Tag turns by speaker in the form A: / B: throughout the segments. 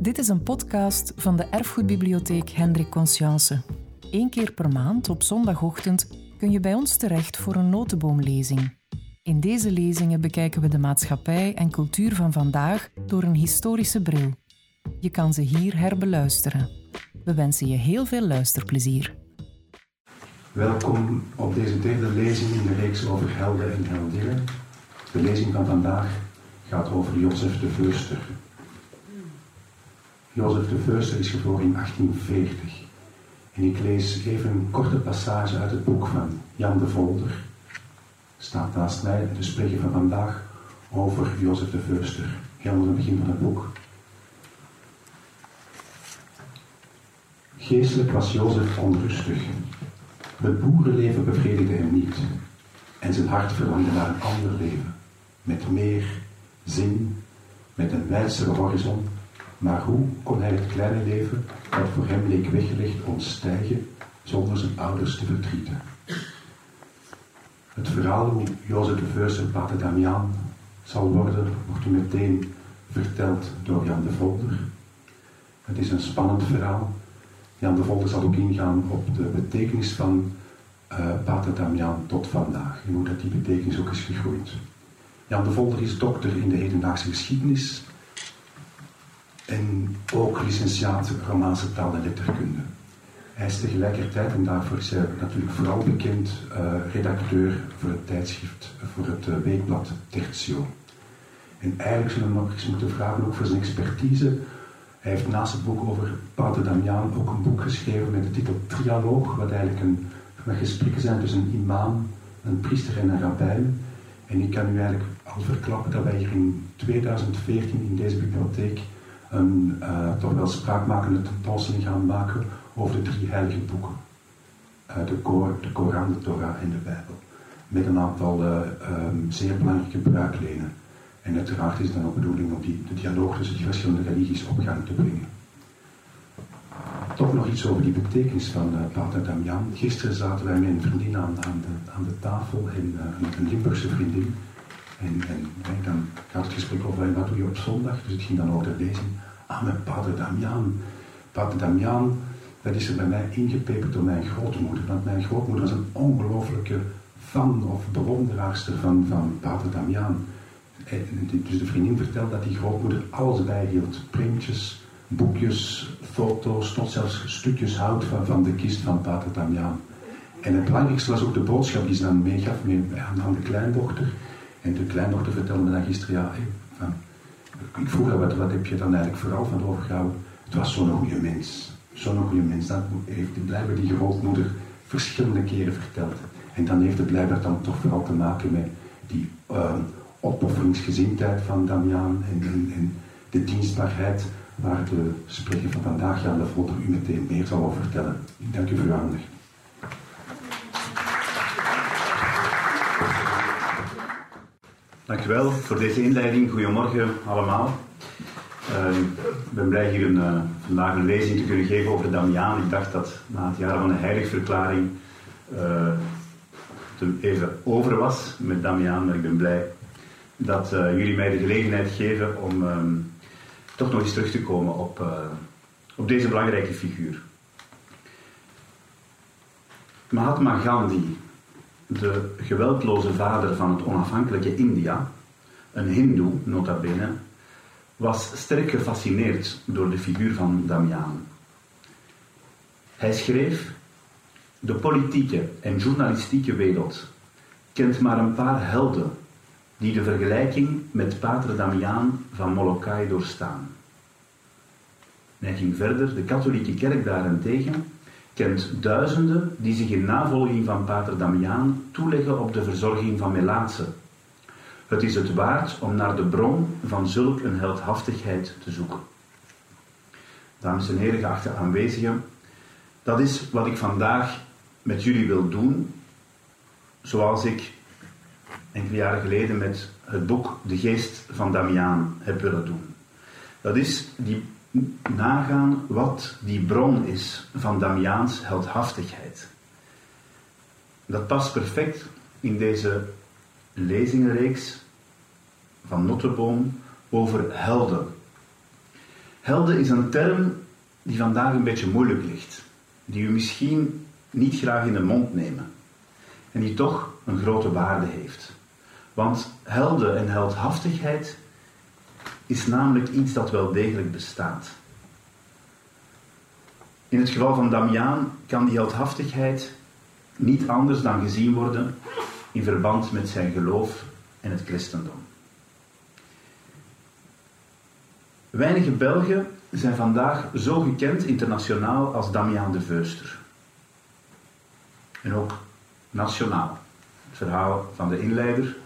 A: Dit is een podcast van de Erfgoedbibliotheek Hendrik Conscience. Eén keer per maand op zondagochtend kun je bij ons terecht voor een notenboomlezing. In deze lezingen bekijken we de maatschappij en cultuur van vandaag door een historische bril. Je kan ze hier herbeluisteren. We wensen je heel veel luisterplezier.
B: Welkom op deze derde lezing in de reeks over helden en heldinnen. De lezing van vandaag gaat over Jozef de Voorster. Jozef de Voorster is geboren in 1840. En ik lees even een korte passage uit het boek van Jan de Volder. Staat naast mij de spreker van vandaag over Jozef de Voorster. Helemaal het begin van het boek. Geestelijk was Jozef onrustig. Het boerenleven bevredigde hem niet. En zijn hart verlangde naar een ander leven. Met meer zin, met een wijdere horizon. Maar hoe kon hij het kleine leven, dat voor hem leek weggelegd, ontstijgen zonder zijn ouders te verdrieten? Het verhaal hoe Jozef de Veus en Pater Damiaan zal worden, wordt u meteen verteld door Jan de Volder. Het is een spannend verhaal. Jan de Volder zal ook ingaan op de betekenis van uh, Pater Damiaan tot vandaag en hoe dat die betekenis ook is gegroeid. Jan de Volder is dokter in de hedendaagse geschiedenis en ook licentiaat Romaanse taal en letterkunde. Hij is tegelijkertijd, en daarvoor is hij natuurlijk vooral bekend, uh, redacteur voor het tijdschrift, voor het uh, weekblad Tertio. En eigenlijk zullen we nog eens moeten vragen, ook voor zijn expertise. Hij heeft naast het boek over Pater Damiaan ook een boek geschreven met de titel Trialoog, wat eigenlijk een, een gesprekken zijn tussen een imam, een priester en een rabbijn. En ik kan u eigenlijk al verklappen dat wij hier in 2014 in deze bibliotheek een uh, toch wel spraakmakende tentoonstelling gaan maken over de drie heilige boeken. Uh, de, Kor, de Koran, de Torah en de Bijbel. Met een aantal uh, um, zeer belangrijke bruiklenen. En uiteraard is het dan ook bedoeling om die, de dialoog tussen die verschillende religies op gang te brengen. Toch nog iets over die betekenis van uh, Pater Damian. Gisteren zaten wij met een vriendin aan, de, aan de tafel, en, een Limburgse vriendin. En, en, en, dan gaat het gesprek over wat doe je op zondag. Dus het ging dan over de lezing. Ah, met Pater Damian. Pater Damian, dat is er bij mij ingepeperd door mijn grootmoeder. Want mijn grootmoeder was een ongelooflijke fan of bewonderaarster van, van Pater Damian. Dus de vriendin vertelt dat die grootmoeder alles bijhield. Printjes, boekjes, foto's, tot zelfs stukjes hout van, van de kist van Pater Damian. En het belangrijkste was ook de boodschap die ze dan meegaf aan, aan de kleindochter. En de kleindochter vertelde me dan gisteren, ja, van, ik vroeg haar, wat, wat heb je dan eigenlijk vooral van overgehouden? Het was zo'n goede mens. Zo'n goede mens. Dat heeft blijkbaar die grootmoeder verschillende keren verteld. En dan heeft het blijkbaar dan toch vooral te maken met die uh, opofferingsgezindheid van Damiaan en, de dienstbaarheid waar de spreker van vandaag, Jan de Volter, u meteen meer zal over vertellen. Ik dank u voor uw aandacht.
C: Dankjewel voor deze inleiding. Goedemorgen allemaal. Uh, ik ben blij hier een, uh, vandaag een lezing te kunnen geven over Damiaan. Ik dacht dat na het jaar van de heiligverklaring uh, het even over was met Damiaan. Maar ik ben blij dat jullie mij de gelegenheid geven om um, toch nog eens terug te komen op, op deze belangrijke figuur. Mahatma Gandhi de geweldloze vader van het onafhankelijke India, een hindoe nota bene, was sterk gefascineerd door de figuur van Damian. Hij schreef: De politieke en journalistieke wereld kent maar een paar helden die de vergelijking met Pater Damiaan van Molokai doorstaan. Hij ging verder, de katholieke kerk daarentegen kent duizenden die zich in navolging van Pater Damiaan toeleggen op de verzorging van melaatsen. Het is het waard om naar de bron van zulk een heldhaftigheid te zoeken. Dames en heren, geachte aanwezigen, dat is wat ik vandaag met jullie wil doen, zoals ik enkele jaren geleden met het boek De Geest van Damiaan heb willen doen. Dat is die nagaan wat die bron is van Damiaans heldhaftigheid. Dat past perfect in deze lezingenreeks van Notteboom over helden. Helden is een term die vandaag een beetje moeilijk ligt, die u misschien niet graag in de mond nemen en die toch een grote waarde heeft. Want helden en heldhaftigheid is namelijk iets dat wel degelijk bestaat. In het geval van Damiaan kan die heldhaftigheid niet anders dan gezien worden in verband met zijn geloof en het christendom. Weinige Belgen zijn vandaag zo gekend internationaal als Damiaan de Veuster. En ook nationaal. Het verhaal van de inleider,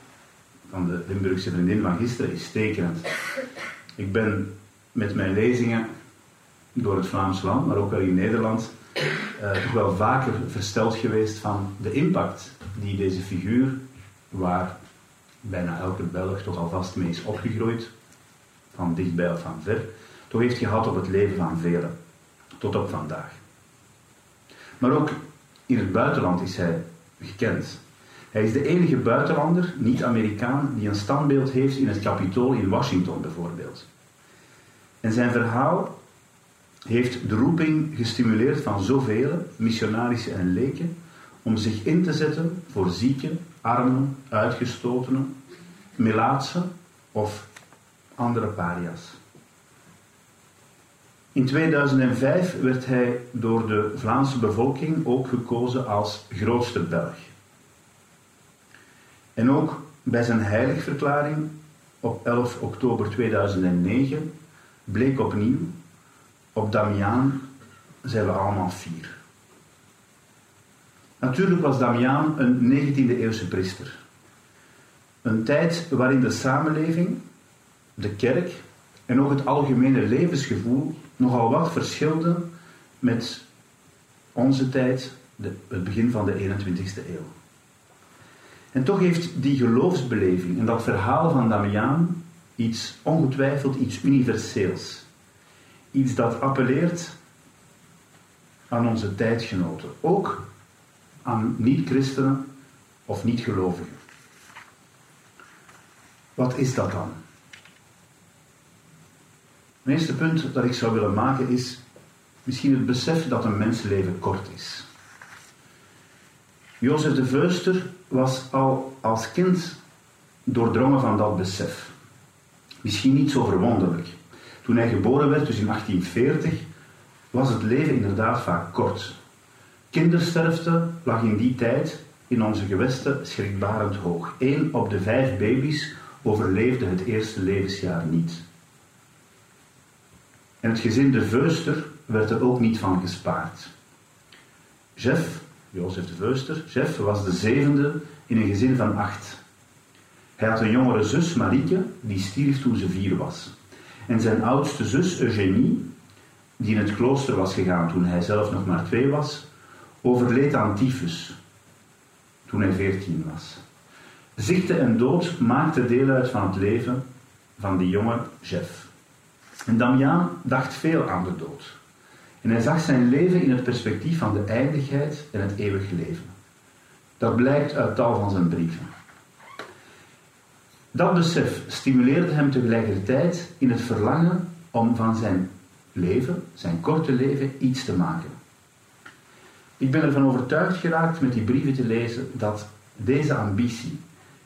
C: van de Limburgse vriendin van gisteren, is tekenend. Ik ben met mijn lezingen door het Vlaams land, maar ook wel in Nederland, uh, toch wel vaker versteld geweest van de impact die deze figuur, waar bijna elke Belg toch alvast mee is opgegroeid, van dichtbij of van ver, toch heeft gehad op het leven van velen, tot op vandaag. Maar ook in het buitenland is hij gekend. Hij is de enige buitenlander, niet-Amerikaan, die een standbeeld heeft in het Capitool in Washington bijvoorbeeld. En zijn verhaal heeft de roeping gestimuleerd van zoveel, missionarissen en leken, om zich in te zetten voor zieken, armen, uitgestotenen, melaatsen of andere paria's. In 2005 werd hij door de Vlaamse bevolking ook gekozen als grootste Belg. En ook bij zijn heiligverklaring op 11 oktober 2009 bleek opnieuw, op Damiaan zijn we allemaal fier. Natuurlijk was Damiaan een 19e eeuwse priester. Een tijd waarin de samenleving, de kerk en ook het algemene levensgevoel nogal wat verschilde met onze tijd, het begin van de 21ste eeuw. En toch heeft die geloofsbeleving en dat verhaal van Damiaan iets ongetwijfeld iets universeels. Iets dat appelleert aan onze tijdgenoten, ook aan niet-christenen of niet-gelovigen. Wat is dat dan? Het eerste punt dat ik zou willen maken is misschien het besef dat een mensenleven kort is. Jozef de Veuster was al als kind doordrongen van dat besef. Misschien niet zo verwonderlijk. Toen hij geboren werd, dus in 1840, was het leven inderdaad vaak kort. Kindersterfte lag in die tijd in onze gewesten schrikbarend hoog. Eén op de vijf baby's overleefde het eerste levensjaar niet. En het gezin de Veuster werd er ook niet van gespaard. Jeff, Jozef de Veuster, Jeff was de zevende in een gezin van acht. Hij had een jongere zus, Marieke, die stierf toen ze vier was. En zijn oudste zus, Eugenie, die in het klooster was gegaan toen hij zelf nog maar twee was, overleed aan tyfus toen hij veertien was. Ziekte en dood maakten deel uit van het leven van die jonge Jeff. En Damiaan dacht veel aan de dood. En hij zag zijn leven in het perspectief van de eindigheid en het eeuwig leven. Dat blijkt uit tal van zijn brieven. Dat besef stimuleerde hem tegelijkertijd in het verlangen om van zijn leven, zijn korte leven, iets te maken. Ik ben ervan overtuigd geraakt met die brieven te lezen dat deze ambitie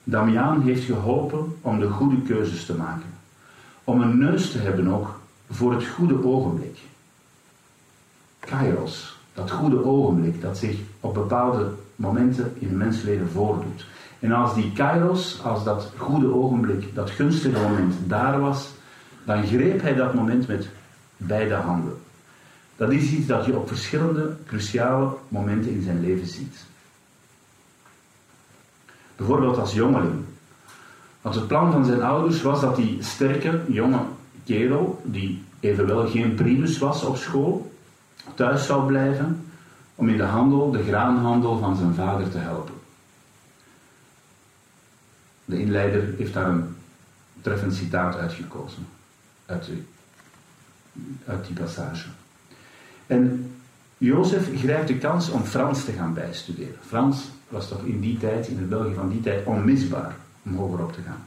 C: Damiaan heeft geholpen om de goede keuzes te maken. Om een neus te hebben ook voor het goede ogenblik. Kairos, dat goede ogenblik dat zich op bepaalde momenten in het mensleven voordoet. En als die kairos, als dat goede ogenblik, dat gunstige moment daar was, dan greep hij dat moment met beide handen. Dat is iets dat je op verschillende cruciale momenten in zijn leven ziet. Bijvoorbeeld als jongeling. Want het plan van zijn ouders was dat die sterke, jonge kerel, die evenwel geen primus was op school, thuis zou blijven om in de handel, de graanhandel van zijn vader te helpen. De inleider heeft daar een treffend citaat uitgekozen, uit, die, uit die passage. En Jozef grijpt de kans om Frans te gaan bijstuderen. Frans was toch in die tijd, in het België van die tijd, onmisbaar om hoger op te gaan.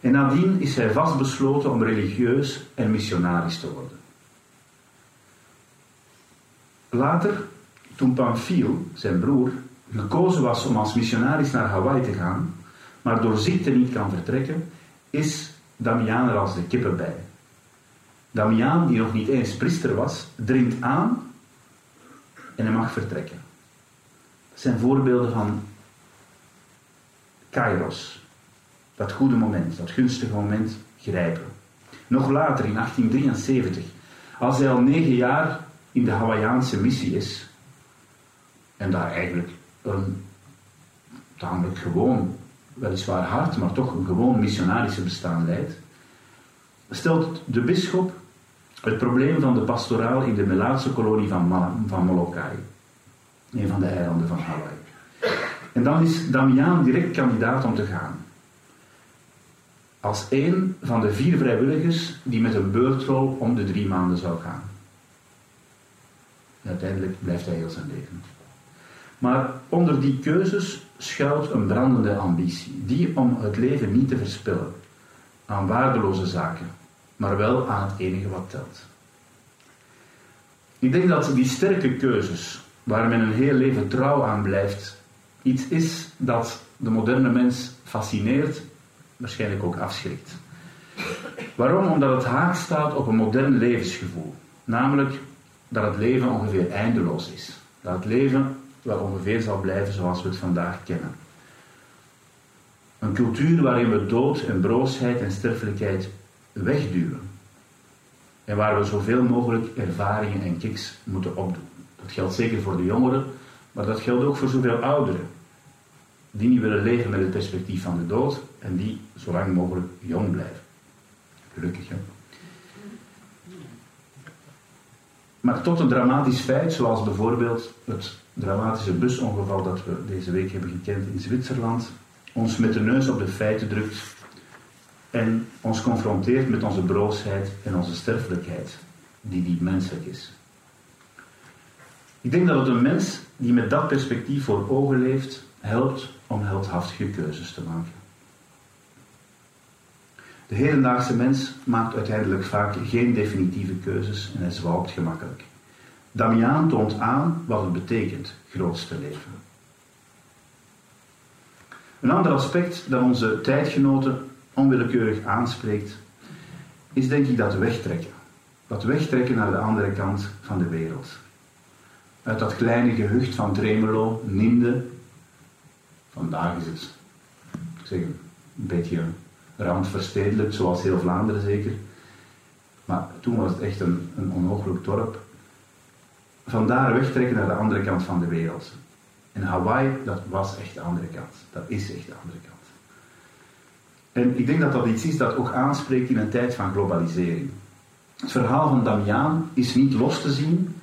C: En nadien is hij vastbesloten om religieus en missionarisch te worden. Later, toen Pamphile, zijn broer, gekozen was om als missionaris naar Hawaii te gaan, maar door ziekte niet kan vertrekken, is Damiaan er als de kippen bij. Damiaan, die nog niet eens priester was, dringt aan en hij mag vertrekken. Dat zijn voorbeelden van kairos. Dat goede moment, dat gunstige moment grijpen. Nog later, in 1873, als hij al negen jaar in de Hawaïaanse missie is, en daar eigenlijk een tamelijk gewoon, weliswaar hard, maar toch een gewoon missionarische bestaan leidt, stelt de bisschop het probleem van de pastoraal in de Melaatse kolonie van, van Molokai, een van de eilanden van Hawaii. En dan is Damiaan direct kandidaat om te gaan. Als een van de vier vrijwilligers die met een beurtrol om de drie maanden zou gaan. Uiteindelijk blijft hij heel zijn leven. Maar onder die keuzes schuilt een brandende ambitie, die om het leven niet te verspillen aan waardeloze zaken, maar wel aan het enige wat telt. Ik denk dat die sterke keuzes, waar men een heel leven trouw aan blijft, iets is dat de moderne mens fascineert, waarschijnlijk ook afschrikt. Waarom? Omdat het haak staat op een modern levensgevoel. Namelijk dat het leven ongeveer eindeloos is. Dat het leven wel ongeveer zal blijven zoals we het vandaag kennen. Een cultuur waarin we dood en broosheid en sterfelijkheid wegduwen. En waar we zoveel mogelijk ervaringen en kiks moeten opdoen. Dat geldt zeker voor de jongeren, maar dat geldt ook voor zoveel ouderen. Die niet willen leven met het perspectief van de dood en die zo lang mogelijk jong blijven. Gelukkig, hè? Maar tot een dramatisch feit, zoals bijvoorbeeld het dramatische busongeval dat we deze week hebben gekend in Zwitserland, ons met de neus op de feiten drukt en ons confronteert met onze broosheid en onze sterfelijkheid, die niet menselijk is. Ik denk dat het een mens die met dat perspectief voor ogen leeft, helpt om heldhaftige keuzes te maken. De hedendaagse mens maakt uiteindelijk vaak geen definitieve keuzes en hij zwalkt gemakkelijk. Damiaan toont aan wat het betekent grootste leven. Een ander aspect dat onze tijdgenoten onwillekeurig aanspreekt, is denk ik dat wegtrekken. Dat wegtrekken naar de andere kant van de wereld. Uit dat kleine gehucht van Tremelo, Ninde, vandaag is het, ik zeg, een beetje randverstedelijk, zoals heel Vlaanderen zeker. Maar toen was het echt een, een onmogelijk dorp. Vandaar wegtrekken naar de andere kant van de wereld. En Hawaii, dat was echt de andere kant. Dat is echt de andere kant. En ik denk dat dat iets is dat ook aanspreekt in een tijd van globalisering. Het verhaal van Damiaan is niet los te zien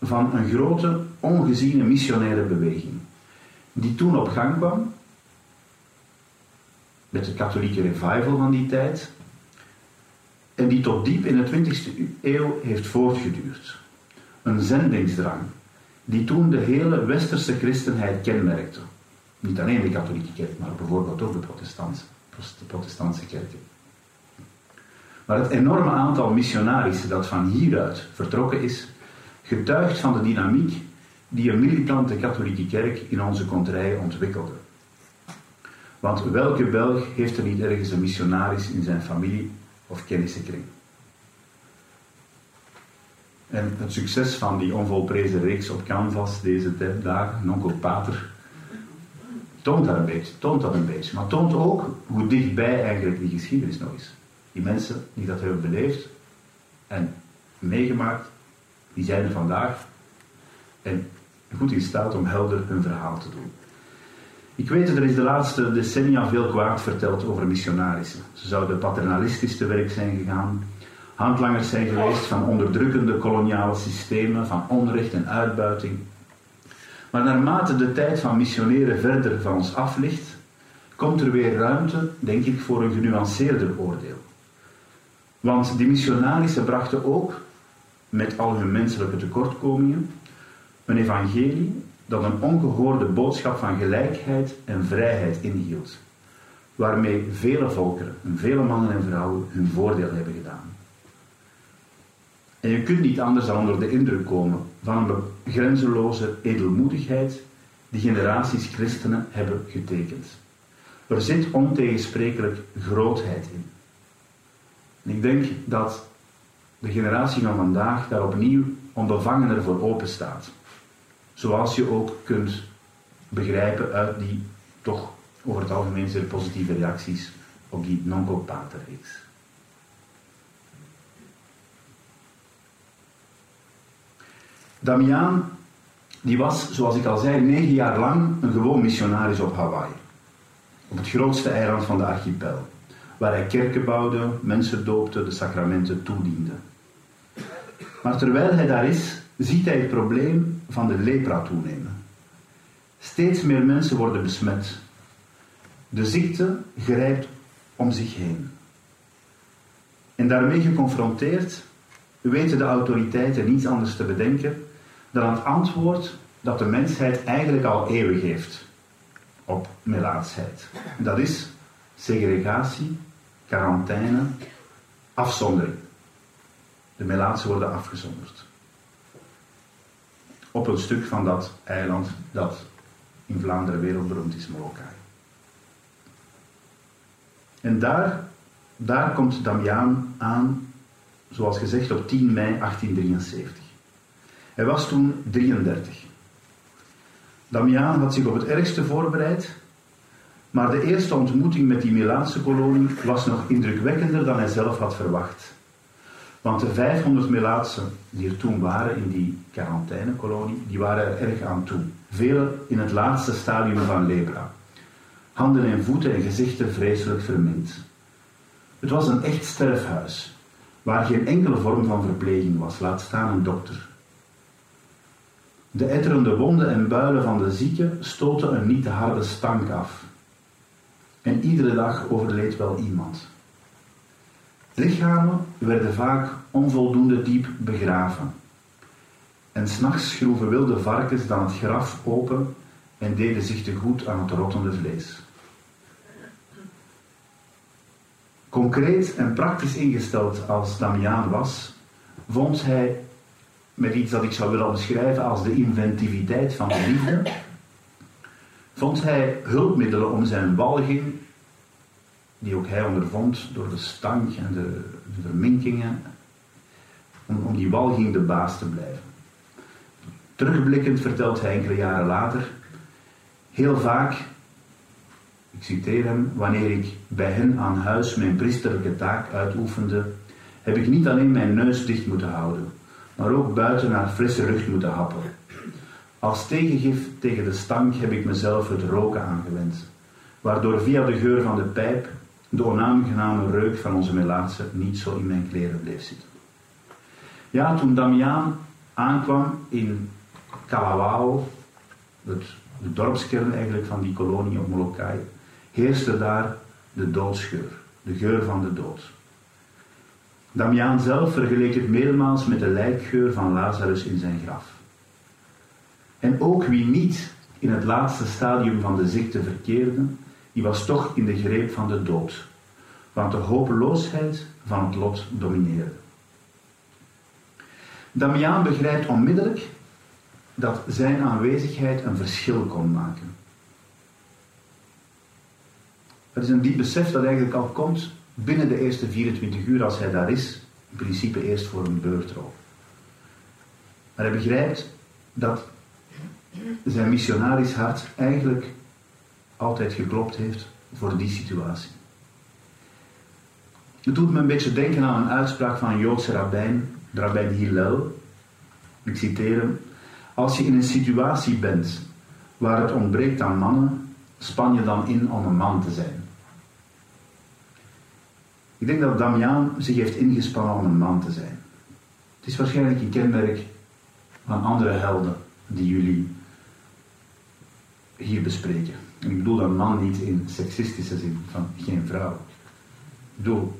C: van een grote, ongeziene missionaire beweging. Die toen op gang kwam met de katholieke revival van die tijd. En die tot diep in de 20e eeuw heeft voortgeduurd. Een zendingsdrang die toen de hele westerse christenheid kenmerkte. Niet alleen de katholieke kerk, maar bijvoorbeeld ook de protestantse, de protestantse kerken. Maar het enorme aantal missionarissen dat van hieruit vertrokken is, getuigt van de dynamiek die een militante katholieke kerk in onze kontrij ontwikkelde. Want welke Belg heeft er niet ergens een missionaris in zijn familie of kennissenkring? En het succes van die onvolprezen reeks op Canvas deze dagen, Nonkel Pater, toont dat een beetje, toont dat een beetje. Maar toont ook hoe dichtbij eigenlijk die geschiedenis nog is. Die mensen die dat hebben beleefd en meegemaakt, die zijn er vandaag en goed in staat om helder hun verhaal te doen. Ik weet dat er is de laatste decennia veel kwaad verteld over missionarissen. Ze zouden paternalistisch te werk zijn gegaan, handlangers zijn geweest van onderdrukkende koloniale systemen, van onrecht en uitbuiting. Maar naarmate de tijd van missioneren verder van ons af ligt, komt er weer ruimte, denk ik, voor een genuanceerder oordeel. Want die missionarissen brachten ook, met al hun menselijke tekortkomingen, een evangelie dat een ongehoorde boodschap van gelijkheid en vrijheid inhield. waarmee vele volkeren, vele mannen en vrouwen, hun voordeel hebben gedaan. En je kunt niet anders dan onder de indruk komen van een grenzeloze edelmoedigheid die generaties christenen hebben getekend. Er zit ontegensprekelijk grootheid in. En ik denk dat de generatie van vandaag daar opnieuw onbevangener voor open staat. Zoals je ook kunt begrijpen uit die toch over het algemeen zeer positieve reacties op die non-pater-reeks. Damiaan die was, zoals ik al zei, negen jaar lang een gewoon missionaris op Hawaii. Op het grootste eiland van de archipel. Waar hij kerken bouwde, mensen doopte, de sacramenten toediende. Maar terwijl hij daar is, ziet hij het probleem van de lepra toenemen. Steeds meer mensen worden besmet. De ziekte grijpt om zich heen. En daarmee geconfronteerd weten de autoriteiten niets anders te bedenken dan het antwoord dat de mensheid eigenlijk al eeuwig heeft op melaatsheid. Dat is segregatie, quarantaine, afzondering. De melaatsen worden afgezonderd. Op een stuk van dat eiland dat in Vlaanderen wereldberoemd is, Molokai. En daar, daar komt Damiaan aan, zoals gezegd, op 10 mei 1873. Hij was toen 33. Damiaan had zich op het ergste voorbereid, maar de eerste ontmoeting met die Melaatse kolonie was nog indrukwekkender dan hij zelf had verwacht. Want de 500 Melaatsen die er toen waren in die quarantainekolonie, die waren er erg aan toe. Velen in het laatste stadium van lepra. Handen en voeten en gezichten vreselijk verminkt. Het was een echt sterfhuis, waar geen enkele vorm van verpleging was, laat staan een dokter. De etterende wonden en builen van de zieke stoten een niet te harde stank af. En iedere dag overleed wel iemand. Lichamen werden vaak onvoldoende diep begraven. En s'nachts schroeven wilde varkens dan het graf open en deden zich te goed aan het rottende vlees. Concreet en praktisch ingesteld als Damiaan was, vond hij met iets dat ik zou willen beschrijven als de inventiviteit van de liefde, vond hij hulpmiddelen om zijn walging, die ook hij ondervond door de stank en de verminkingen, om, om die walging de baas te blijven. Terugblikkend vertelt hij enkele jaren later, heel vaak, ik citeer hem, wanneer ik bij hen aan huis mijn priesterlijke taak uitoefende, heb ik niet alleen mijn neus dicht moeten houden, maar ook buiten naar frisse lucht moeten happen. Als tegengif tegen de stank heb ik mezelf het roken aangewend, waardoor via de geur van de pijp de onaangename reuk van onze melaatse niet zo in mijn kleren bleef zitten. Ja, toen Damiaan aankwam in Kalawao, het, de dorpskern eigenlijk van die kolonie op Molokai, heerste daar de doodsgeur, de geur van de dood. Damiaan zelf vergeleek het meermaals met de lijkgeur van Lazarus in zijn graf. En ook wie niet in het laatste stadium van de ziekte verkeerde, die was toch in de greep van de dood, want de hopeloosheid van het lot domineerde. Damiaan begrijpt onmiddellijk dat zijn aanwezigheid een verschil kon maken. Het is een diep besef dat eigenlijk al komt binnen de eerste 24 uur als hij daar is, in principe eerst voor een beurtrol. Maar hij begrijpt dat zijn missionarisch hart eigenlijk altijd geklopt heeft voor die situatie. Het doet me een beetje denken aan een uitspraak van een Joodse rabbijn, de rabbijn Hillel. Ik citeer hem. Als je in een situatie bent waar het ontbreekt aan mannen, span je dan in om een man te zijn. Ik denk dat Damiaan zich heeft ingespannen om een man te zijn. Het is waarschijnlijk een kenmerk van andere helden die jullie hier bespreken. En ik bedoel dan man niet in seksistische zin, van geen vrouw. Ik bedoel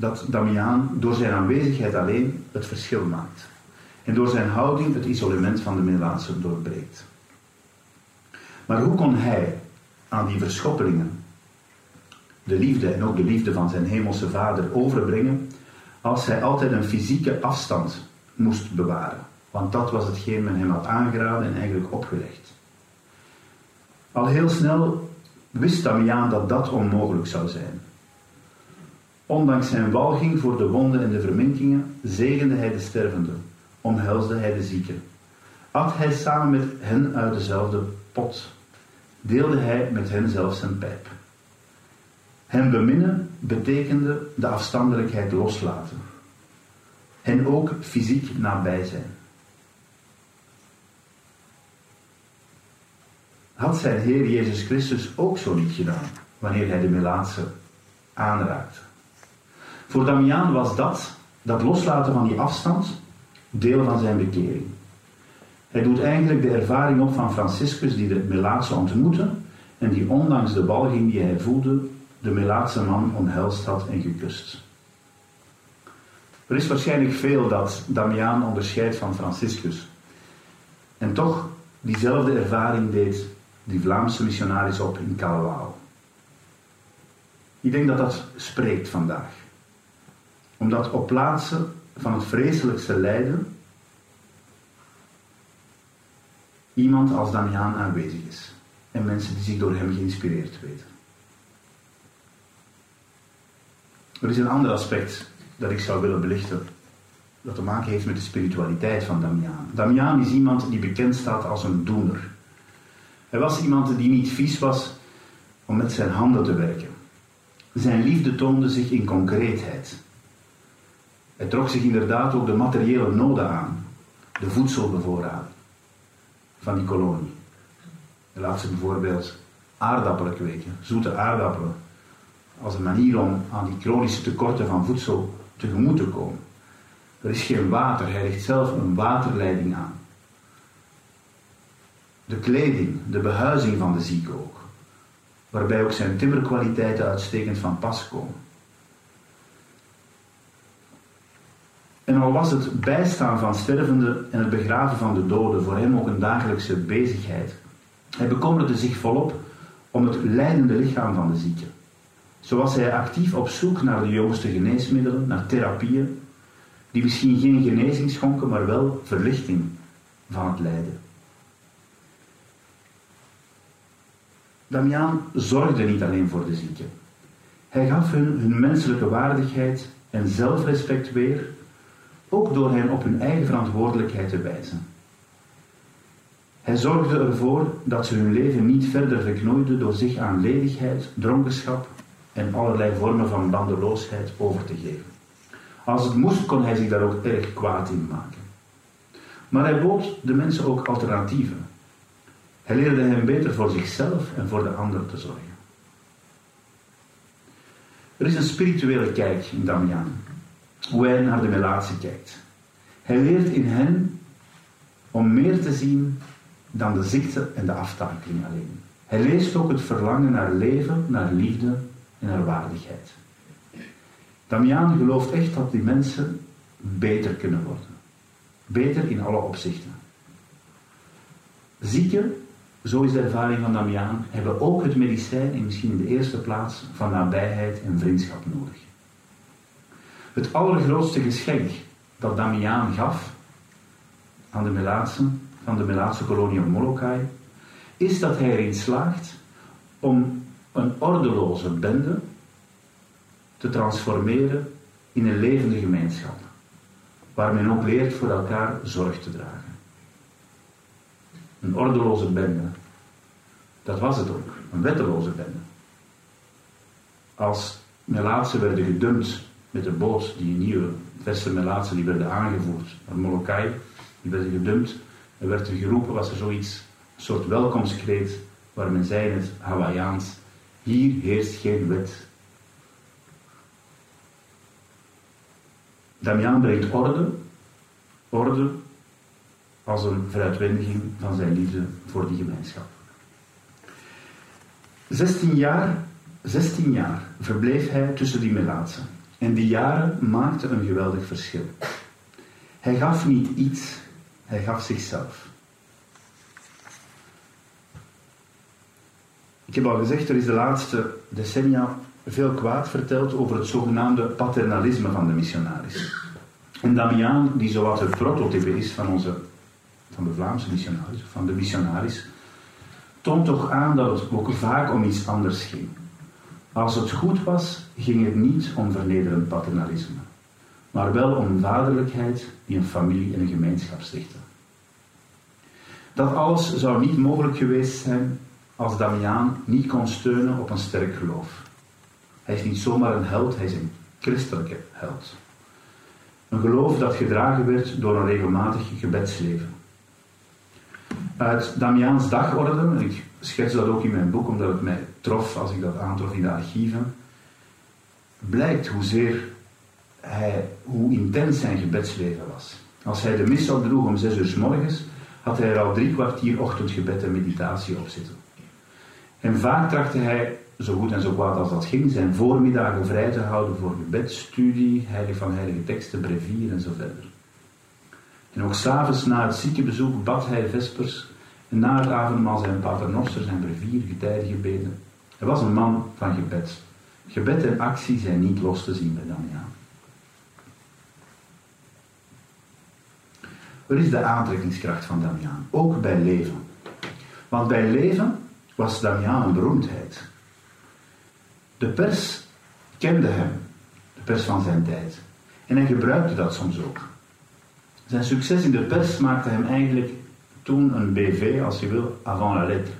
C: dat Damiaan door zijn aanwezigheid alleen het verschil maakt. En door zijn houding het isolement van de Melaatse doorbreekt. Maar hoe kon hij aan die verschoppelingen de liefde en ook de liefde van zijn hemelse vader overbrengen als hij altijd een fysieke afstand moest bewaren? Want dat was hetgeen men hem had aangeraden en eigenlijk opgelegd. Al heel snel wist Damiaan dat dat onmogelijk zou zijn. Ondanks zijn walging voor de wonden en de verminkingen zegende hij de stervenden, omhelsde hij de zieken. At hij samen met hen uit dezelfde pot, deelde hij met hen zelfs zijn pijp. Hen beminnen betekende de afstandelijkheid loslaten. En ook fysiek nabij zijn. Had zijn Heer Jezus Christus ook zo niet gedaan wanneer hij de Melaatse aanraakte? Voor Damiaan was dat, dat loslaten van die afstand, deel van zijn bekering. Hij doet eigenlijk de ervaring op van Franciscus die de Melaatse ontmoette en die ondanks de walging die hij voelde, de Melaatse man omhelst had en gekust. Er is waarschijnlijk veel dat Damiaan onderscheidt van Franciscus. En toch diezelfde ervaring deed die Vlaamse missionaris op in Calawao. Ik denk dat dat spreekt vandaag. Omdat op plaatsen van het vreselijkste lijden iemand als Damiaan aanwezig is. En mensen die zich door hem geïnspireerd weten. Er is een ander aspect dat ik zou willen belichten. Dat te maken heeft met de spiritualiteit van Damiaan. Damiaan is iemand die bekend staat als een doener. Hij was iemand die niet vies was om met zijn handen te werken. Zijn liefde toonde zich in concreetheid. Hij trok zich inderdaad ook de materiële noden aan, de voedselbevoorrading van die kolonie. Hij laat ze bijvoorbeeld aardappelen kweken, zoete aardappelen, als een manier om aan die chronische tekorten van voedsel tegemoet te komen. Er is geen water, hij legt zelf een waterleiding aan. De kleding, de behuizing van de zieke ook, waarbij ook zijn timmerkwaliteiten uitstekend van pas komen. En al was het bijstaan van stervenden en het begraven van de doden voor hem ook een dagelijkse bezigheid, hij bekommerde zich volop om het lijdende lichaam van de zieke. Zo was hij actief op zoek naar de jongste geneesmiddelen, naar therapieën, die misschien geen genezing schonken, maar wel verlichting van het lijden. Damiaan zorgde niet alleen voor de zieken. Hij gaf hun hun menselijke waardigheid en zelfrespect weer, ook door hen op hun eigen verantwoordelijkheid te wijzen. Hij zorgde ervoor dat ze hun leven niet verder verknoeiden door zich aan ledigheid, dronkenschap en allerlei vormen van bandeloosheid over te geven. Als het moest, kon hij zich daar ook erg kwaad in maken. Maar hij bood de mensen ook alternatieven. Hij leerde hen beter voor zichzelf en voor de ander te zorgen. Er is een spirituele kijk in Damian, hoe hij naar de relatie kijkt. Hij leert in hen om meer te zien dan de ziekte en de aftakeling alleen. Hij leest ook het verlangen naar leven, naar liefde en naar waardigheid. Damian gelooft echt dat die mensen beter kunnen worden. Beter in alle opzichten. Zieken zo is de ervaring van Damiaan, hebben ook het medicijn en misschien in de eerste plaats van nabijheid en vriendschap nodig. Het allergrootste geschenk dat Damiaan gaf aan de Melaatse, van de Melaatse kolonie op Molokai, is dat hij erin slaagt om een ordeloze bende te transformeren in een levende gemeenschap, waar men ook leert voor elkaar zorg te dragen. Een ordeloze bende. Dat was het ook, een wetteloze bende. Als Melaatse werden gedumpt met de boot, die nieuwe verse Melaatse, die werden aangevoerd naar Molokai, die werden gedumpt. Er werd er geroepen, was er zoiets, een soort welkomstkreet, waar men zei in het Hawaiiaans, hier heerst geen wet. Damian brengt orde, orde als een veruitwendiging van zijn liefde voor die gemeenschap. 16 jaar, 16 jaar verbleef hij tussen die melaatsen. En die jaren maakten een geweldig verschil. Hij gaf niet iets, hij gaf zichzelf. Ik heb al gezegd, er is de laatste decennia veel kwaad verteld over het zogenaamde paternalisme van de missionaris. En Damiaan, die zowat het prototype is van, onze, van de Vlaamse missionaris, van de missionaris, toont toch aan dat het ook vaak om iets anders ging. Als het goed was, ging het niet om vernederend paternalisme, maar wel om vaderlijkheid die een familie en een gemeenschap stichtte. Dat alles zou niet mogelijk geweest zijn als Damiaan niet kon steunen op een sterk geloof. Hij is niet zomaar een held, hij is een christelijke held. Een geloof dat gedragen werd door een regelmatig gebedsleven. Uit Damiaans dagorde, en ik schets dat ook in mijn boek omdat het mij trof als ik dat aantrof in de archieven, blijkt hoezeer hij, hoe intens zijn gebedsleven was. Als hij de mis opdroeg om zes uur s morgens, had hij er al drie kwartier ochtendgebed en meditatie op zitten. En vaak trachtte hij, zo goed en zo kwaad als dat ging, zijn voormiddagen vrij te houden voor gebedstudie, heilig van heilige teksten, brevier en zo verder. En ook s'avonds na het ziekenbezoek bad hij vespers en na het avondmaal zijn paternoster, zijn brevier, getijdengebeden. Hij was een man van gebed. Gebed en actie zijn niet los te zien bij Damiaan. Wat is de aantrekkingskracht van Damiaan? Ook bij leven. Want bij leven was Damiaan een beroemdheid. De pers kende hem, de pers van zijn tijd. En hij gebruikte dat soms ook. Zijn succes in de pers maakte hem eigenlijk toen een BV, als je wil, avant la lettre.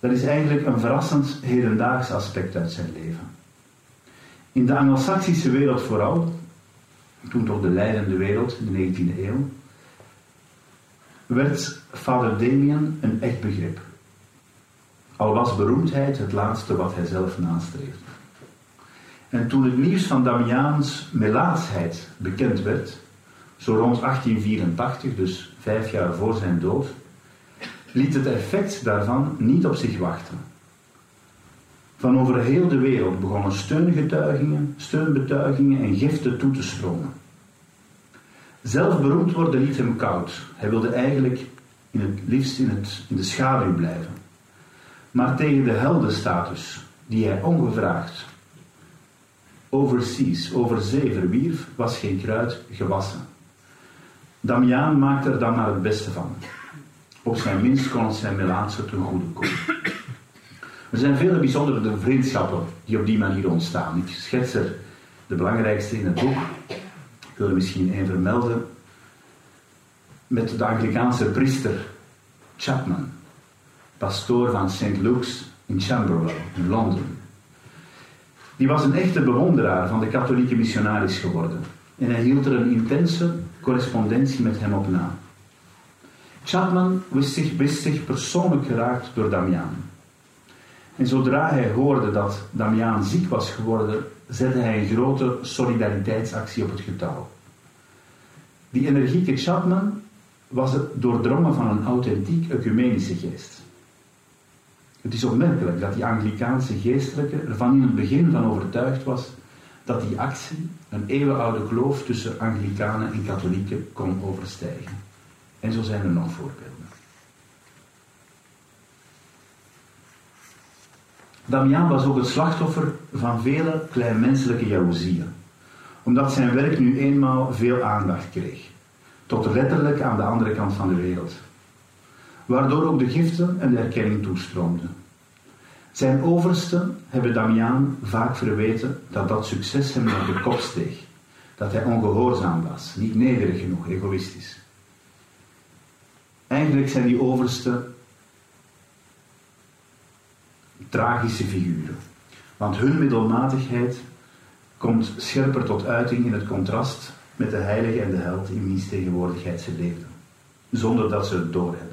C: Dat is eigenlijk een verrassend hedendaags aspect uit zijn leven. In de Anglo-Saxische wereld vooral, toen toch de leidende wereld, in de 19e eeuw, werd vader Damien een echt begrip. Al was beroemdheid het laatste wat hij zelf nastreefde. En toen het nieuws van Damiaans melaatsheid bekend werd, zo rond 1884, dus vijf jaar voor zijn dood, liet het effect daarvan niet op zich wachten. Van over heel de wereld begonnen steungetuigingen, steunbetuigingen en giften toe te stromen. Zelf beroemd worden liet hem koud. Hij wilde eigenlijk in het liefst in, het, in de schaduw blijven. Maar tegen de heldenstatus die hij ongevraagd overseas, over zee verwierf, was geen kruid gewassen. Damiaan maakte er dan maar het beste van. Op zijn minst kon het zijn melaatse ten goede komen. Er zijn vele bijzondere vriendschappen die op die manier ontstaan. Ik schets er de belangrijkste in het boek. Ik wil er misschien één vermelden. Met de Anglikaanse priester Chapman, pastoor van St. Luke's in Camberwell, in Londen. Die was een echte bewonderaar van de katholieke missionaris geworden. En hij hield er een intense correspondentie met hem op na. Chapman wist zich, wist zich persoonlijk geraakt door Damiaan. En zodra hij hoorde dat Damiaan ziek was geworden, zette hij een grote solidariteitsactie op het getouw. Die energieke Chapman was doordrongen van een authentiek ecumenische geest. Het is opmerkelijk dat die Anglikaanse geestelijke er van in het begin van overtuigd was dat die actie een eeuwenoude kloof tussen Anglikanen en katholieken kon overstijgen. En zo zijn er nog voorbeelden. Damiaan was ook het slachtoffer van vele kleinmenselijke jaloezieën, omdat zijn werk nu eenmaal veel aandacht kreeg, tot letterlijk aan de andere kant van de wereld, waardoor ook de giften en de erkenning toestroomden. Zijn oversten hebben Damiaan vaak verweten dat dat succes hem naar de kop steeg, dat hij ongehoorzaam was, niet nederig genoeg, egoïstisch. Eigenlijk zijn die oversten tragische figuren. Want hun middelmatigheid komt scherper tot uiting in het contrast met de heilige en de held in wiens tegenwoordigheid ze leefden. Zonder dat ze het doorhebben.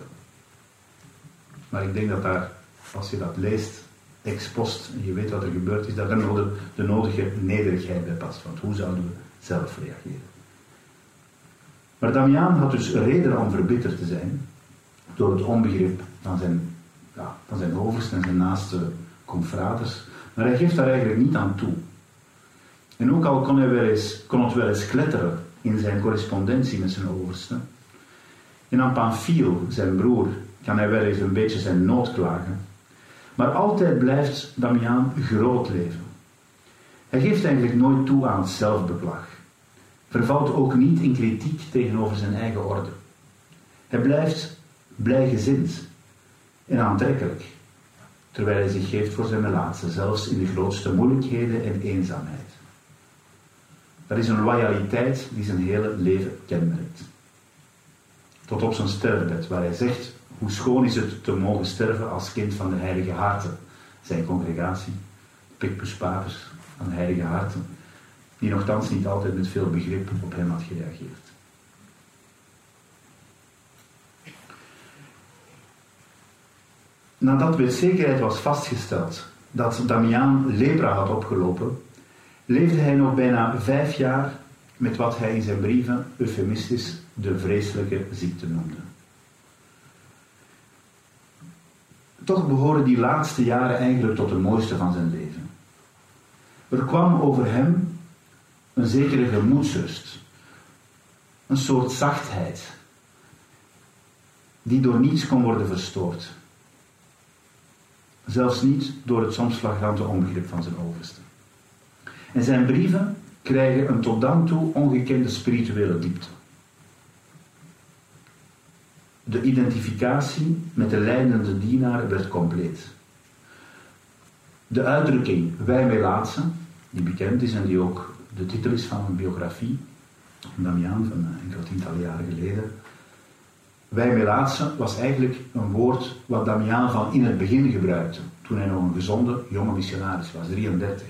C: Maar ik denk dat daar, als je dat leest, ex post, en je weet wat er gebeurd is, dat er nog de, de nodige nederigheid bij past. Want hoe zouden we zelf reageren? Maar Damiaan had dus reden om verbitterd te zijn door het onbegrip van zijn ja, van zijn overste en zijn naaste confraters. Maar hij geeft daar eigenlijk niet aan toe. En ook al kon, hij wel eens, kon het wel eens kletteren in zijn correspondentie met zijn overste. En aan Pamphile, zijn broer, kan hij wel eens een beetje zijn nood klagen. Maar altijd blijft Damiaan groot leven. Hij geeft eigenlijk nooit toe aan zelfbeklag. Vervalt ook niet in kritiek tegenover zijn eigen orde. Hij blijft blijgezind en aantrekkelijk, terwijl hij zich geeft voor zijn melaatse, zelfs in de grootste moeilijkheden en eenzaamheid. Dat is een loyaliteit die zijn hele leven kenmerkt. Tot op zijn sterfbed, waar hij zegt hoe schoon is het te mogen sterven als kind van de Heilige Harten, zijn congregatie, Picpus Papus van Heilige Harten, die nogthans niet altijd met veel begrip op hem had gereageerd. Nadat met zekerheid was vastgesteld dat Damiaan lepra had opgelopen, leefde hij nog bijna vijf jaar met wat hij in zijn brieven eufemistisch de vreselijke ziekte noemde. Toch behoren die laatste jaren eigenlijk tot de mooiste van zijn leven. Er kwam over hem een zekere gemoedsrust, een soort zachtheid, die door niets kon worden verstoord. Zelfs niet door het soms flagrante onbegrip van zijn overste. En zijn brieven krijgen een tot dan toe ongekende spirituele diepte. De identificatie met de leidende dienaar werd compleet. De uitdrukking wij melaatsen, die bekend is en die ook de titel is van een biografie van Damian van enkele tientallen jaren geleden. Wij melaatsen was eigenlijk een woord wat Damian van in het begin gebruikte, toen hij nog een gezonde jonge missionaris was, 33.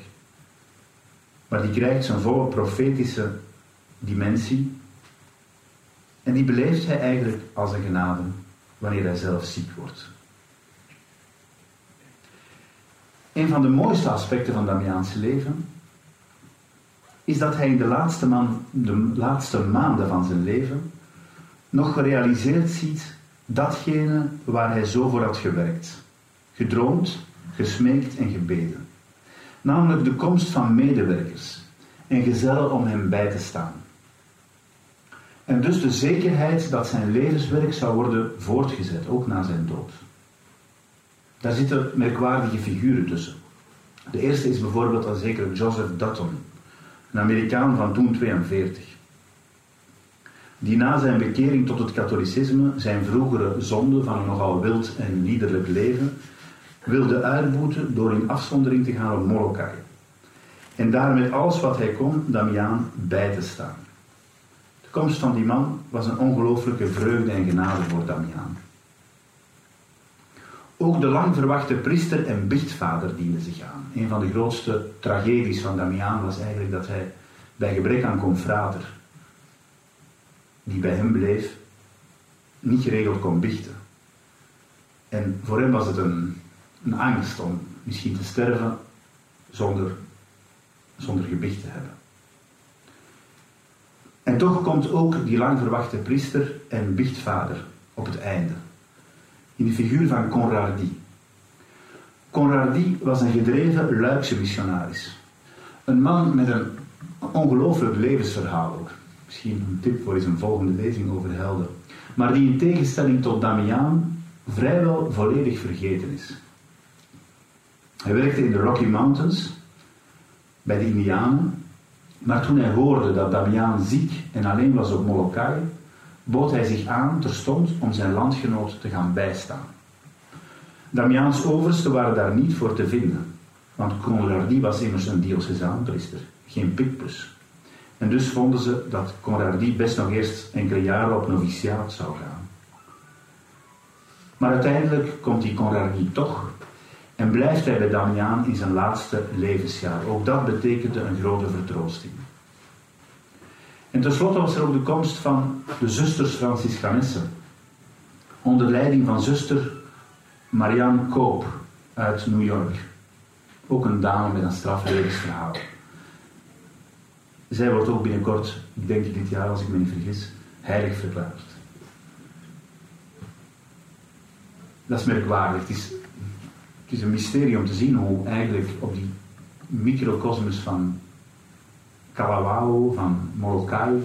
C: Maar die krijgt zijn volle profetische dimensie en die beleeft hij eigenlijk als een genade wanneer hij zelf ziek wordt. Een van de mooiste aspecten van Damiaans leven is dat hij in de laatste, man, de laatste maanden van zijn leven nog gerealiseerd ziet datgene waar hij zo voor had gewerkt, gedroomd, gesmeekt en gebeden. Namelijk de komst van medewerkers en gezellen om hem bij te staan. En dus de zekerheid dat zijn levenswerk zou worden voortgezet, ook na zijn dood. Daar zitten merkwaardige figuren tussen. De eerste is bijvoorbeeld een zekere Joseph Dutton, een Amerikaan van toen 42, die na zijn bekering tot het katholicisme zijn vroegere zonde van een nogal wild en liederlijk leven wilde uitboeten door in afzondering te gaan op Molokai. En daar met alles wat hij kon Damiaan bij te staan. De komst van die man was een ongelooflijke vreugde en genade voor Damiaan. Ook de lang verwachte priester en bichtvader diende zich aan. Een van de grootste tragedies van Damiaan was eigenlijk dat hij bij gebrek aan confrater, die bij hem bleef, niet geregeld kon bichten. En voor hem was het een, een angst om misschien te sterven zonder, zonder gebicht te hebben. En toch komt ook die lang verwachte priester en bichtvader op het einde in de figuur van Conradi. Conradi was een gedreven Luikse missionaris. Een man met een ongelooflijk levensverhaal ook. Misschien een tip voor eens een volgende lezing over helden. Maar die in tegenstelling tot Damiaan vrijwel volledig vergeten is. Hij werkte in de Rocky Mountains bij de Indianen, maar toen hij hoorde dat Damiaan ziek en alleen was op Molokai, bood hij zich aan terstond om zijn landgenoot te gaan bijstaan. Damiaans oversten waren daar niet voor te vinden, want Conradi was immers een diocesaanpriester, geen Picpus. En dus vonden ze dat Conradi best nog eerst enkele jaren op noviciaat zou gaan. Maar uiteindelijk komt die Conradi toch en blijft hij bij Damiaan in zijn laatste levensjaar. Ook dat betekende een grote vertroosting. En tenslotte was er ook de komst van de zusters Franciscanessen. Onder leiding van zuster Marianne Koop uit New York. Ook een dame met een straflevensverhaal. Zij wordt ook binnenkort, ik denk dit jaar als ik me niet vergis, heilig verklaard. Dat is merkwaardig. Het is, het is een mysterie om te zien hoe eigenlijk op die microcosmos van Kalawao, van Molokai,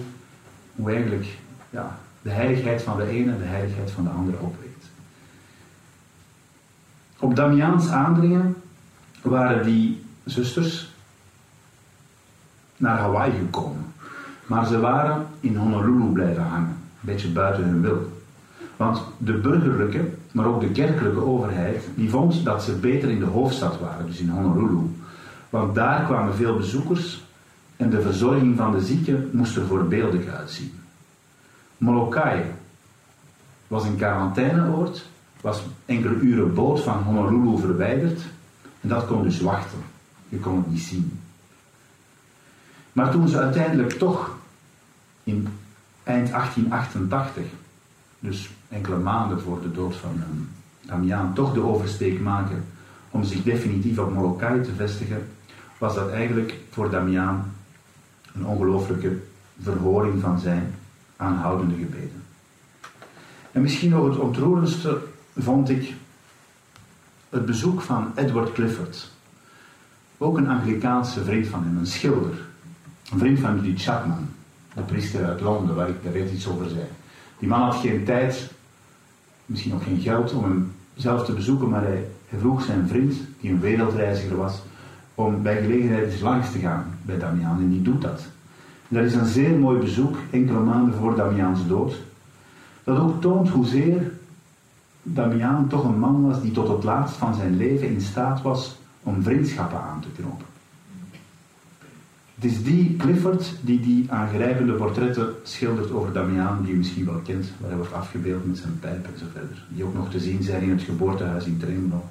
C: hoe eigenlijk ja, de heiligheid van de ene de heiligheid van de andere opweegt. Op Damiaans aandringen waren die zusters naar Hawaii gekomen. Maar ze waren in Honolulu blijven hangen, een beetje buiten hun wil. Want de burgerlijke, maar ook de kerkelijke overheid, die vond dat ze beter in de hoofdstad waren, dus in Honolulu. Want daar kwamen veel bezoekers en de verzorging van de zieken moest er voorbeeldig uitzien. Molokai was een quarantaineoord, was enkele uren boot van Honolulu verwijderd en dat kon dus wachten. Je kon het niet zien. Maar toen ze uiteindelijk toch in eind 1888, dus enkele maanden voor de dood van um, Damiaan, toch de oversteek maken om zich definitief op Molokai te vestigen, was dat eigenlijk voor Damiaan een ongelooflijke verhoring van zijn aanhoudende gebeden. En misschien nog het ontroerendste vond ik het bezoek van Edward Clifford. Ook een Anglikaanse vriend van hem, een schilder. Een vriend van Judy Chapman, de priester uit Londen, waar ik daar net iets over zei. Die man had geen tijd, misschien ook geen geld om hem zelf te bezoeken, maar hij, vroeg zijn vriend, die een wereldreiziger was, om bij gelegenheid eens langs te gaan bij Damiaan. En die doet dat. Dat is een zeer mooi bezoek, enkele maanden voor Damiaans dood. Dat ook toont hoezeer Damiaan toch een man was die tot het laatst van zijn leven in staat was om vriendschappen aan te knopen. Het is die Clifford die die aangrijpende portretten schildert over Damiaan, die u misschien wel kent, waar hij wordt afgebeeld met zijn pijp en zo verder. Die ook nog te zien zijn in het geboortehuis in Tremelo.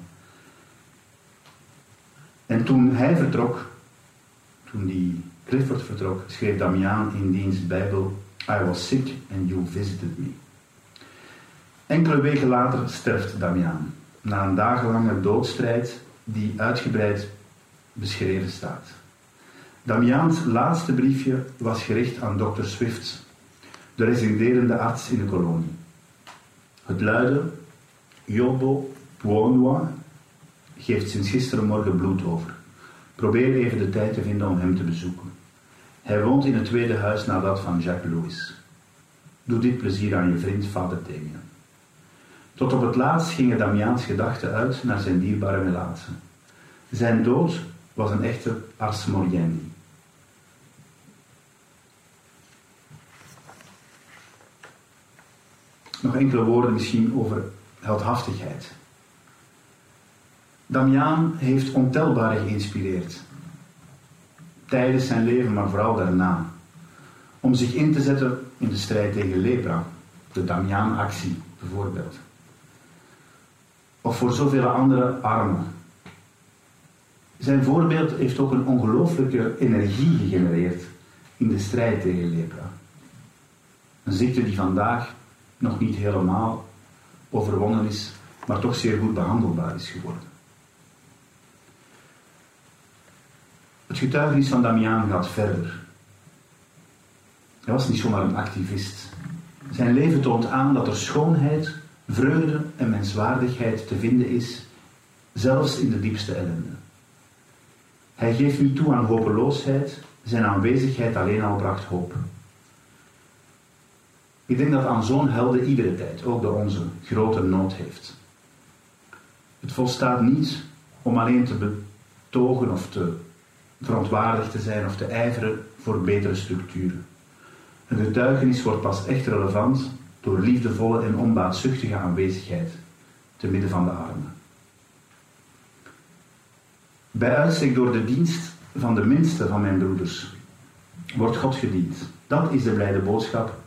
C: En toen hij vertrok, toen die Clifford vertrok, schreef Damiaan in diens Bijbel: I was sick and you visited me. Enkele weken later sterft Damiaan, na een dagenlange doodstrijd die uitgebreid beschreven staat. Damiaans laatste briefje was gericht aan dokter Swift, de residerende arts in de kolonie. Het luidde: Yobo Puonwa geeft sinds gisterenmorgen bloed over. Probeer even de tijd te vinden om hem te bezoeken. Hij woont in het tweede huis na dat van Jacques Louis. Doe dit plezier aan je vriend Vader Damien. Tot op het laatst gingen Damiaans gedachten uit naar zijn dierbare Melaatse. Zijn dood was een echte ars moriendi. Nog enkele woorden misschien over heldhaftigheid. Damiaan heeft ontelbare geïnspireerd. Tijdens zijn leven, maar vooral daarna. Om zich in te zetten in de strijd tegen lepra. De Damiaan-actie bijvoorbeeld. Of voor zoveel andere armen. Zijn voorbeeld heeft ook een ongelooflijke energie gegenereerd in de strijd tegen lepra. Een ziekte die vandaag nog niet helemaal overwonnen is, maar toch zeer goed behandelbaar is geworden. Het getuigenis van Damiaan gaat verder. Hij was niet zomaar een activist. Zijn leven toont aan dat er schoonheid, vreugde en menswaardigheid te vinden is, zelfs in de diepste ellende. Hij geeft niet toe aan hopeloosheid, zijn aanwezigheid alleen al bracht hoop. Ik denk dat aan zo'n helden iedere tijd, ook de onze, grote nood heeft. Het volstaat niet om alleen te betogen of te verontwaardigd te zijn of te ijveren voor betere structuren. Een getuigenis wordt pas echt relevant door liefdevolle en onbaatzuchtige aanwezigheid te midden van de armen. Bij uitstek door de dienst van de minste van mijn broeders wordt God gediend. Dat is de blijde boodschap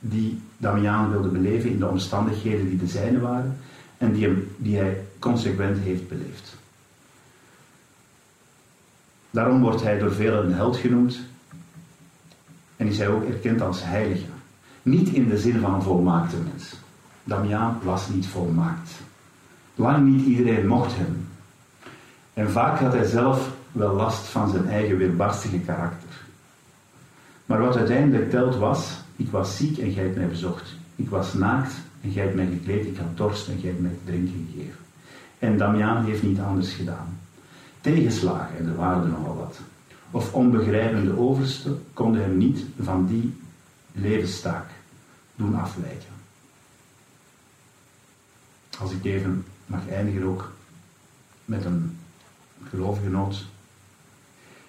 C: die Damiaan wilde beleven in de omstandigheden die de zijne waren en die, hem, die hij consequent heeft beleefd. Daarom wordt hij door velen een held genoemd en is hij ook erkend als heilige. Niet in de zin van een volmaakte mens. Damiaan was niet volmaakt. Lang niet iedereen mocht hem. En vaak had hij zelf wel last van zijn eigen weerbarstige karakter. Maar wat uiteindelijk telt was, ik was ziek en gij hebt mij bezocht. Ik was naakt en gij hebt mij gekleed, ik had dorst en gij hebt mij drinken gegeven. En Damiaan heeft niet anders gedaan. Tegenslagen, en er waren er nogal wat, of onbegrijpende oversten konden hem niet van die levenstaak doen afwijken. Als ik even mag eindigen ook met een gelovige noot.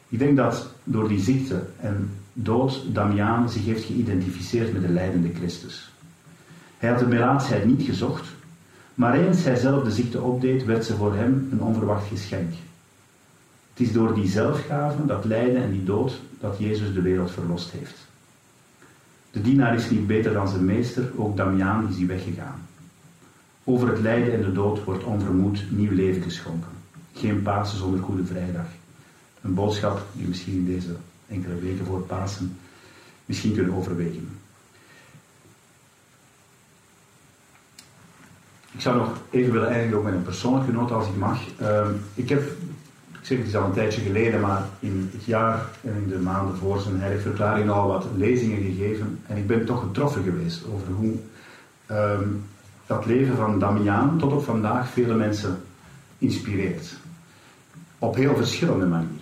C: Ik denk dat door die ziekte en dood Damiaan zich heeft geïdentificeerd met de leidende Christus. Hij had de melaatsheid niet gezocht, maar eens hij zelf de ziekte opdeed, werd ze voor hem een onverwacht geschenk. Het is door die zelfgave, dat lijden en die dood, dat Jezus de wereld verlost heeft. De dienaar is niet beter dan zijn meester, ook Damiaan is die weggegaan. Over het lijden en de dood wordt onvermoed nieuw leven geschonken. Geen Pasen zonder Goede Vrijdag. Een boodschap die misschien in deze enkele weken voor Pasen misschien kunnen overwegen. Ik zou nog even willen eindigen ook met een persoonlijke noot als ik mag. Ehm, ik heb, ik zeg het is al een tijdje geleden, maar in het jaar en in de maanden voor zijn heilige verklaring al wat lezingen gegeven. En ik ben toch getroffen geweest over hoe ehm, dat leven van Damiaan tot op vandaag vele mensen inspireert. Op heel verschillende manieren.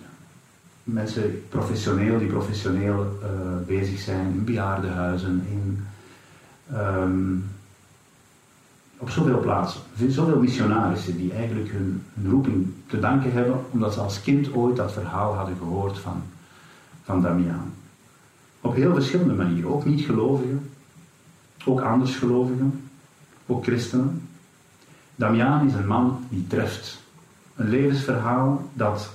C: Mensen professioneel, die professioneel uh, bezig zijn in bejaardenhuizen, in, um, op zoveel plaatsen. Zoveel missionarissen die eigenlijk hun, hun, roeping te danken hebben omdat ze als kind ooit dat verhaal hadden gehoord van, van Damiaan. Op heel verschillende manieren, ook niet-gelovigen, ook anders gelovigen ook christenen. Damiaan is een man die treft. Een levensverhaal dat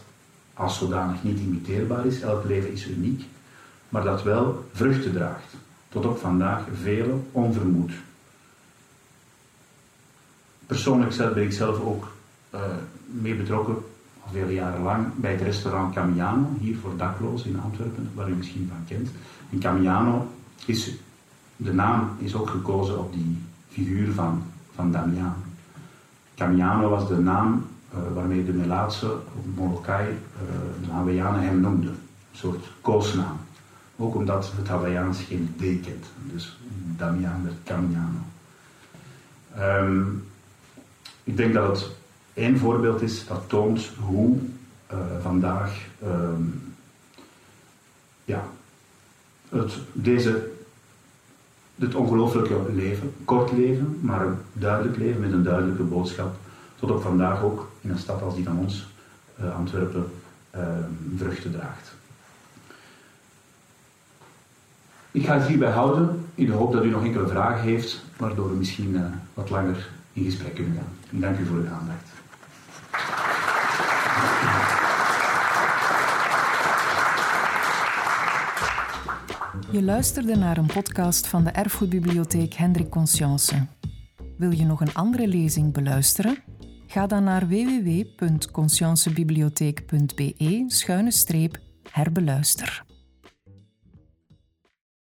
C: als zodanig niet imiteerbaar is, elk leven is uniek, maar dat wel vruchten draagt. Tot op vandaag vele onvermoed. Persoonlijk ben ik zelf ook uh, mee betrokken, al vele jaren lang, bij het restaurant Camiano, hier voor daklozen in Antwerpen, waar u misschien van kent. En Camiano is, de naam is ook gekozen op die figuur van, van Damian. Camiano was de naam waarmee de Melaatse Molokai, uh, de Hawaiianen hem noemden. Een soort koosnaam. Ook omdat het Hawaiiaans geen D kent. Dus Damian werd Camiano. Um, ik denk dat het één voorbeeld is dat toont hoe uh, vandaag um, ja, het, deze het ongelooflijke leven, kort leven, maar een duidelijk leven met een duidelijke boodschap. Tot op vandaag ook in een stad als die van ons, uh, Antwerpen, uh, vruchten draagt. Ik ga het hierbij houden, in de hoop dat u nog enkele vragen heeft, waardoor we misschien uh, wat langer in gesprek kunnen gaan. En dank u voor uw aandacht.
A: Je luisterde naar een podcast van de Erfgoedbibliotheek Hendrik Conscience. Wil je nog een andere lezing beluisteren? Ga dan naar www.consciencebibliotheek.be-herbeluister.